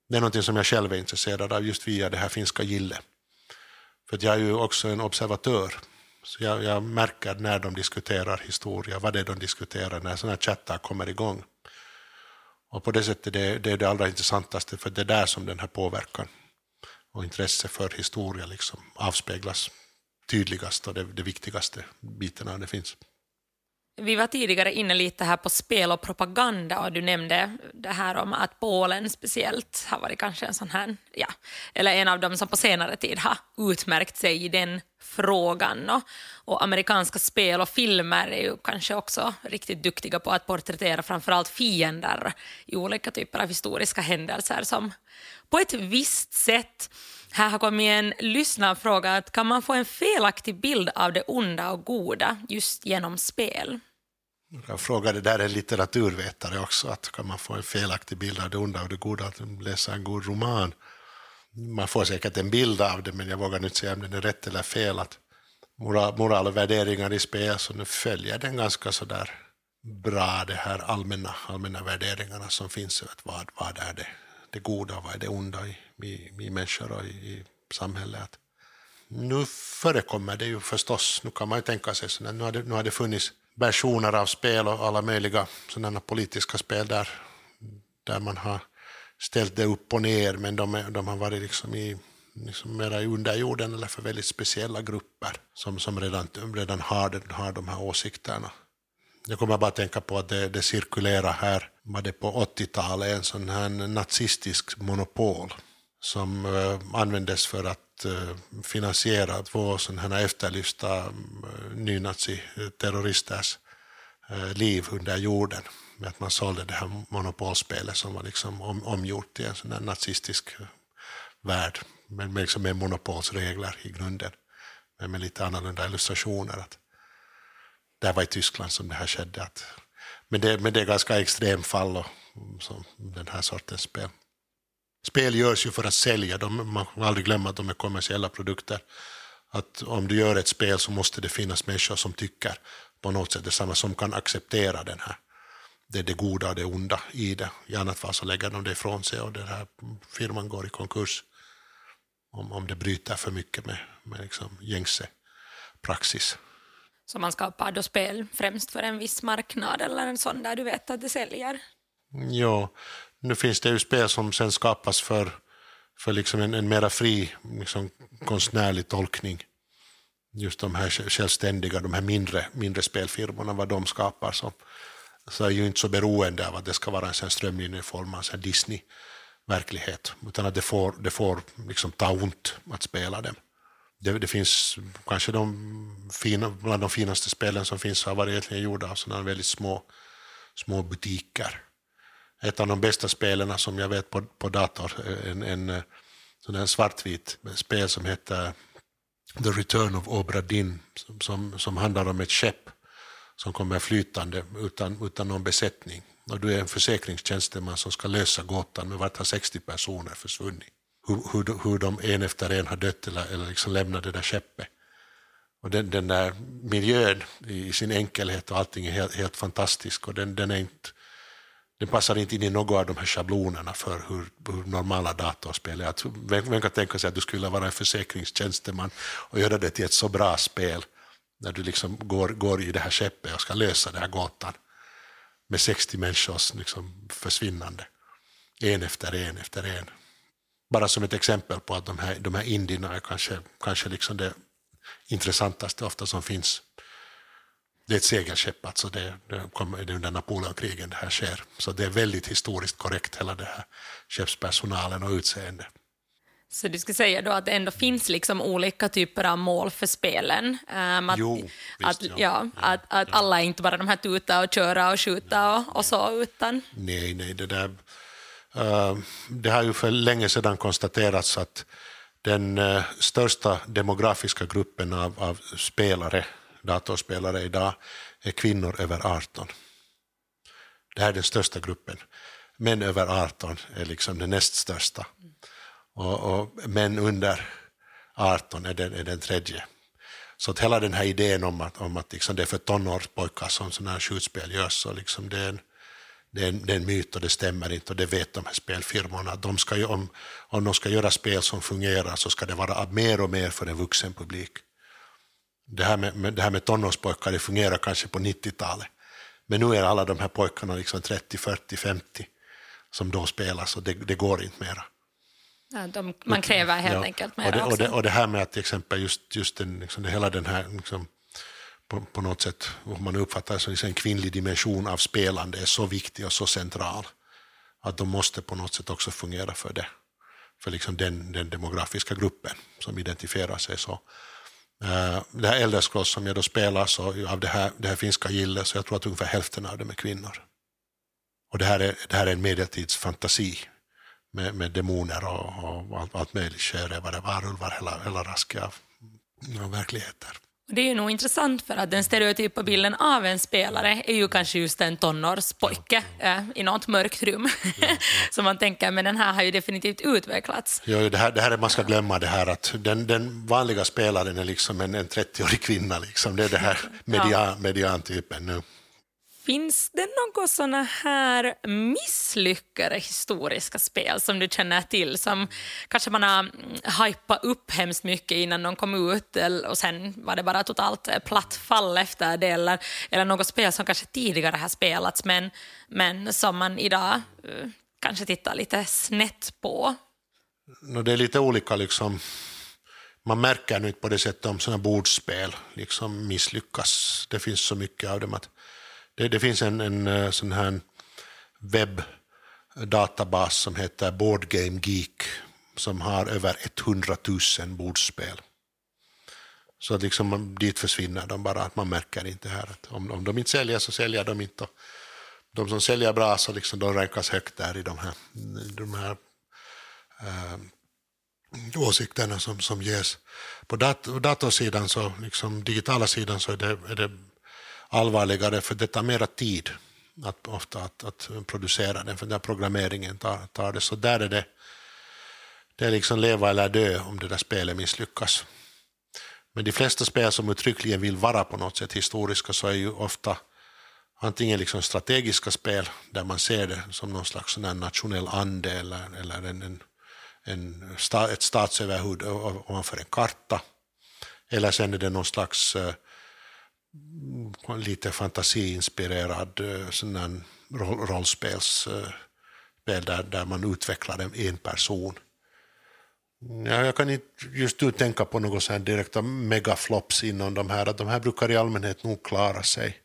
Det är något som jag själv är intresserad av just via det här finska gille. För jag är ju också en observatör. Så jag, jag, märker när de diskuterar historia, vad det är de diskuterar, när sådana chattar kommer igång. Och på det sättet det, det är det allra intressantaste, för det är där som den här påverkan och intresse för historia liksom avspeglas tydligast och det, det viktigaste bitarna det finns. Vi var tidigare inne lite här på spel och propaganda och du nämnde det här om att Polen speciellt har varit kanske en sån här, ja, eller en av dem som på senare tid har utmärkt sig i den frågan. Och, och amerikanska spel och filmer är ju kanske också riktigt duktiga på att porträttera framförallt fiender i olika typer av historiska händelser som på ett visst sätt här har kommit en lyssnarfråga. Att kan man få en felaktig bild av det onda och goda just genom spel? Jag frågade där en litteraturvetare också. Att kan man få en felaktig bild av det onda och det goda att läsa en god roman? Man får säkert en bild av det, men jag vågar inte säga om den är rätt eller fel. Att moral, moral och värderingar i spel, så nu följer den ganska så där bra, de här allmänna, allmänna värderingarna som finns. Vad, vad är det, det goda och vad är det onda i, i, i människor och i, i samhället. Nu förekommer det ju förstås, nu kan man ju tänka sig, så nu har det, nu har det funnits versioner av spel och alla möjliga sådana politiska spel där, där man har ställt det upp och ner, men de, de har varit liksom i liksom mera i underjorden eller för väldigt speciella grupper som, som redan, redan har, har de här åsikterna. Jag kommer bara att tänka på att det, det cirkulerar här, var det på 80-talet, en sån här nazistisk monopol som eh, användes för att eh, finansiera två sådana här efterlysta eh, nynaziterroristers liv under jorden. Med att man sålde det här monopolspelet som var liksom om, omgjort till en sån här nazistisk värld, men med, liksom med monopolsregler i grunden, men med lite annorlunda illustrationer. Att det var i Tyskland som det här skedde. Att, men, det, men det är ganska extremfall och, den här sortens spel. Spel görs ju för att sälja, de, man får aldrig glömma att de är kommersiella produkter. Att om du gör ett spel så måste det finnas människor som tycker på något sätt detsamma, som kan acceptera den här, det, det goda och det onda i det. I annat fall så lägger de det ifrån sig och den här firman går i konkurs om, om det bryter för mycket med, med liksom gängse praxis. Så man skapar då spel främst för en viss marknad eller en sån där du vet att det säljer? Ja, nu finns det ju spel som sen skapas för, för liksom en, en mera fri liksom, konstnärlig tolkning. Just de här självständiga, de här mindre, mindre spelfirmorna, vad de skapar. Så, så är ju inte så beroende av att det ska vara en strömlinjeform strömlinjeformad Disney-verklighet, utan att det får, det får liksom ta ont att spela dem det, det, finns kanske de fina, bland de finaste spelen som finns har varit egentligen gjorda av sådana väldigt små, små butiker. Ett av de bästa spelen som jag vet på, på dator, en, en, eh, sån en svartvit spel som heter The Return of Obra Dinn, som, som, som handlar om ett skepp som kommer flytande utan, utan någon besättning. Och du är en försäkringstjänsteman som ska lösa gåtan, men vart har 60 personer försvunnit? Hur, hur, hur de en efter en har dött eller, eller liksom lämnat det där skeppet. Och den, den där miljön i sin enkelhet och allting är helt, helt fantastisk och den, den, är inte, den passar inte in i några av de här schablonerna för hur, hur normala datorspel är. Att, vem, vem kan tänka sig att du skulle vara en försäkringstjänsteman och göra det till ett så bra spel när du liksom går, går i det här skeppet och ska lösa den här gåtan med 60 människors liksom försvinnande, en efter en efter en bara som ett exempel på att de här, de här indierna är kanske, kanske liksom det intressantaste ofta som finns. Det är ett segelskepp, alltså det, det, kommer, det är under Napoleonkrigen det här sker. Så det är väldigt historiskt korrekt, hela det här skeppspersonalen och utseende. Så du skulle säga då att det ändå finns liksom olika typer av mål för spelen? Um, att, jo, att, ja. ja, att, att alla är inte bara de här tuta och köra och skjuta och, och så, utan... Nej, nej, det där Eh, det har ju för länge sedan konstaterats att den eh, största demografiska gruppen av, av spelare, datorspelare idag är kvinnor över 18. Det här är den största gruppen. Män över 18 är liksom den näst största. Och, och män under 18 är den, är den tredje. Så att hela den här idén om att, om att liksom det är för tonårspojkar som sådana här skjutspel görs, så liksom det är en, det är, en, myt och det stämmer inte och det vet de här spelfirmorna. De ska om, om de ska göra spel som fungerar så ska det vara mer och mer för en vuxen publik. Det här med, det här med tonårspojkar det fungerar kanske på 90-talet. Men nu är alla de här pojkarna liksom 30, 40, 50 som då spelar så det, det går inte mera. Ja, de, man kräver helt ja. enkelt mera och det, och, det, och det här med att till exempel just, just den, liksom, hela den här liksom, på, på något sätt, om man uppfattar det som liksom en kvinnlig dimension av spelande är så viktig och så central att de måste på något sätt också fungera för det, för liksom den, den demografiska gruppen som identifierar sig så. Uh, det här Elder Scrolls som jag då spelar, så av det här, det här finska gillet, så jag tror att ungefär hälften av dem är kvinnor. Och det här är, det här är en medeltidsfantasi med, med demoner och, och allt, allt möjligt, sjörövare, varulvar, hela, hela raskiga av verkligheter. Det är ju nog intressant för att den stereotypa bilden av en spelare är ju kanske just en tonårspojke ja. äh, i något mörkt rum. Ja, ja. Så man tänker, men den här har ju definitivt utvecklats. Ja, det, här, det här är, man ska glömma det här att den, den vanliga spelaren är liksom en, en 30-årig kvinna. Liksom. Det är det här median, mediantypen nu. Finns det några såna här misslyckade historiska spel som du känner till som kanske man har mm, hypat upp hemskt mycket innan de kom ut och sen var det bara totalt eh, platt fall efter det eller, eller något spel som kanske tidigare har spelats men, men som man idag eh, kanske tittar lite snett på? det är lite olika liksom, man märker nu inte på det sättet om sådana bordspel liksom misslyckas. Det finns så mycket av dem att det, det finns en, en eh, sån här webbdatabas som heter Board Game Geek som har över 100 000 bordspel. Så att liksom, dit försvinner de bara, att man märker inte här att om, om de inte säljer så säljer de inte. De som säljer bra så liksom, de rankas högt där i de här, de här äh, åsikterna som, som ges. På dat datorsidan, så, liksom, digitala sidan, så är det, är det allvarligare för det tar mera tid att, ofta att, att producera den, för den programmeringen tar, tar det. Så där är det, det är liksom leva eller dö om det där spelet misslyckas. Men de flesta spel som uttryckligen vill vara på något sätt historiska så är ju ofta antingen liksom strategiska spel där man ser det som någon slags sån nationell ande eller, eller en, en, en, ett statsöverhuvud ovanför en karta. Eller sen är det någon slags uh, Mm, lite fantasiinspirerad eh, sån roll, rollspelsspel där, där man utvecklar en, en person. Ja, jag kan inte just nu tänka på några så direkta megaflops inom de här. de här brukar i allmänhet nog klara sig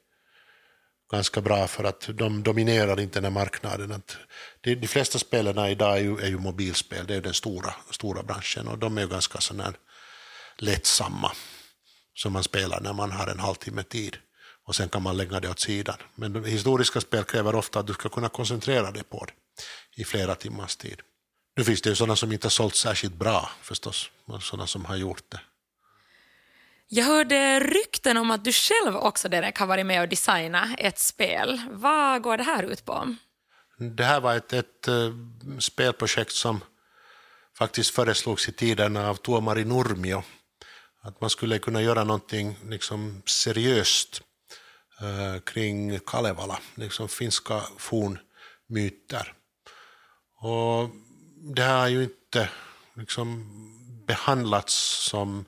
ganska bra för att de dominerar inte den här marknaden. Att de, de flesta spelarna idag är ju, är ju mobilspel, det är den stora, stora branschen och de är ju ganska sådär lättsamma som man spelar när man har en halvtimme tid och sen kan man lägga det åt sidan. Men historiska spel kräver ofta att du ska kunna koncentrera dig på det i flera timmars tid. Nu finns det ju sådana som inte har sålt särskilt bra förstås, sådana som har gjort det. Jag hörde rykten om att du själv också Derek har varit med och designat ett spel. Vad går det här ut på? Det här var ett, ett uh, spelprojekt som faktiskt föreslogs i tiden av Tuomari Nurmio. Att man skulle kunna göra någonting liksom seriöst eh, kring Kalevala, liksom finska fornmyter. Och det har ju inte liksom behandlats som,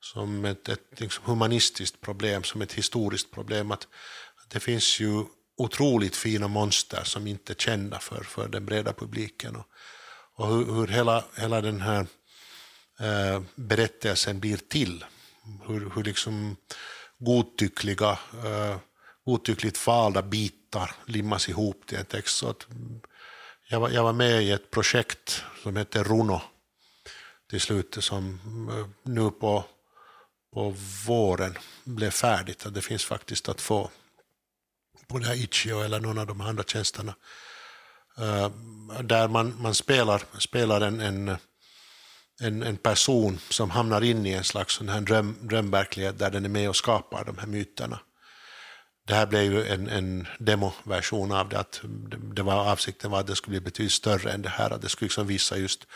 som ett, ett liksom humanistiskt problem, som ett historiskt problem. Att, att det finns ju otroligt fina monster som inte är kända för, för den breda publiken. Och, och hur, hur hela, hela den här eh, berättelsen blir till. Hur, hur liksom godtyckliga, eh, godtyckligt valda bitar limmas ihop till en text. Så att, jag var, jag var med i ett projekt som heter Runo till slut som eh, nu på, på våren blev färdigt. Det finns faktiskt att få på det här Itch.io eller någon av de andra tjänsterna. Eh, där man, man spelar, spelar en, en, en, en, person som hamnar in i en slags sån här dröm, drömverklighet där den är med och skapar de här myterna det här blev ju en, en demoversion av det, att det var, avsikten var att det skulle bli betydligt större än det här, att det skulle liksom visa just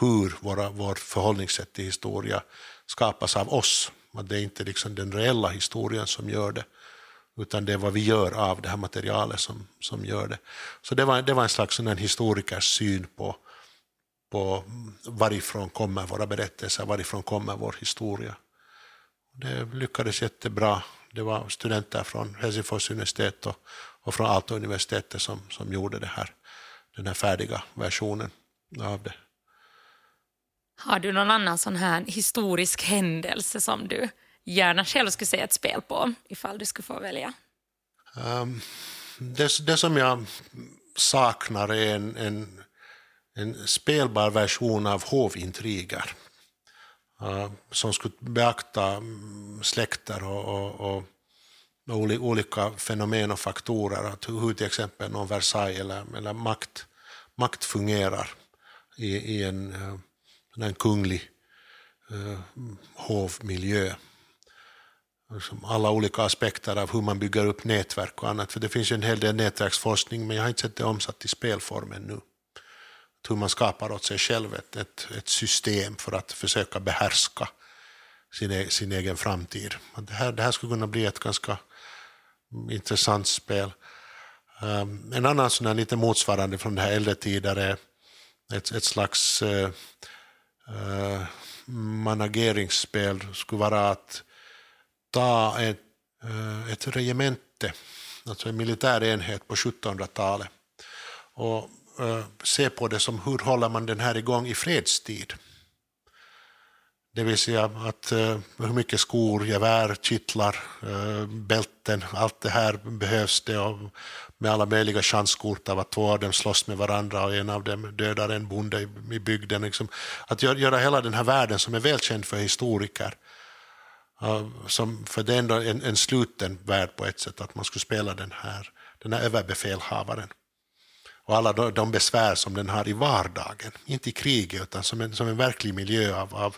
hur våra, vårt förhållningssätt till historia skapas av oss. Att det är inte liksom den reella historien som gör det, utan det är vad vi gör av det här materialet som, som gör det. Så det var, det var en slags en historikers syn på, på varifrån kommer våra berättelser, varifrån kommer vår historia. Det lyckades jättebra det var studenter från Helsingfors universitet och, och från Aalto-universitetet som, som gjorde det här, den här färdiga versionen av det. Har du någon annan sån här historisk händelse som du gärna själv skulle se ett spel på, ifall du skulle få välja? Um, det, det som jag saknar är en, en, en spelbar version av hovintriger. Eh, som skulle beakta mm, släkter och, och, och, och olika fenomen och faktorer. Att hur till exempel någon Versailles eller, eller makt, makt fungerar i, i en, eh, en kunglig uh, hovmiljö. Alla olika aspekter av hur man bygger upp nätverk och annat. För det finns ju en hel del nätverksforskning men jag har inte sett det omsatt i spelform ännu hur man skapar åt sig själv ett, ett, ett system för att försöka behärska sin, e-, sin egen framtid. Det här, det här skulle kunna bli ett ganska intressant spel. Um, en annan sån här lite motsvarande från det här äldre tider är ett, ett slags uh, uh, manageringsspel skulle vara att ta ett, uh, ett regemente, alltså en militär enhet på 1700-talet och Eh, se på det som hur håller man den här igång i fredstid. Det vill säga att uh, hur mycket skor, gevär, kittlar, uh, bälten, allt det här behövs det och med alla möjliga chanskort av att två av dem slåss med varandra och en av dem dödar en bonde i, i bygden. Liksom. Att göra, göra hela den här världen som är välkänd för historiker som, för det är ändå en, en sluten värld på ett sätt att man skulle spela den här, den här överbefälhavaren. Och alla de, besvär som den har i vardagen, inte i kriget utan som en, som en verklig miljö av, av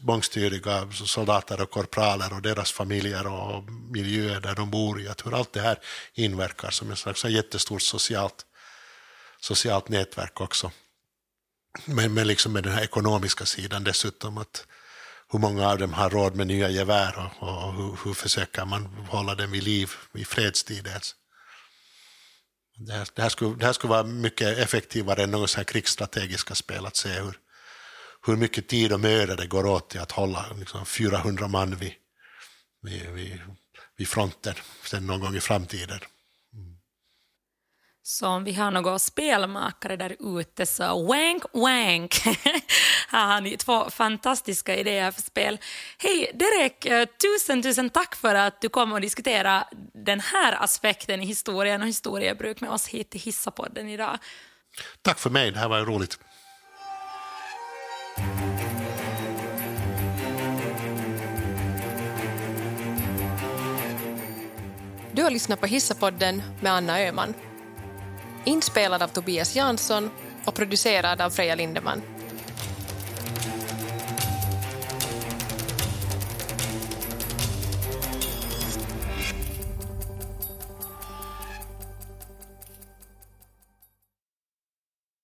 bångstyriga soldater och korpraler och deras familjer och miljöer där de bor i, att hur allt det här inverkar som en slags jättestort socialt, socialt nätverk också. Men, men liksom med den här ekonomiska sidan dessutom, att hur många av dem har råd med nya gevär och, och hur, hur, försöker man hålla dem vid liv i fredstid ens. Det här, det, här skulle, det här skulle vara mycket effektivare än något krigsstrategiska spel, att se hur, hur mycket tid och möda det går åt till att hålla liksom, 400 man vid, vid, vid, vid fronten sen någon gång i framtiden. Så om vi har några spelmakare där ute så wank wank här har ni två fantastiska idéer för spel. Hej Derek, eh, tusen tusen tack för att du kom och diskuterade den här aspekten i historien och historiebruk med oss hit till Hissapodden idag. Tack för mig, det här var roligt. Du har lyssnat på Hissapodden med Anna Öhman. Inspelad av Tobias Jansson och producerad av Freja Lindeman.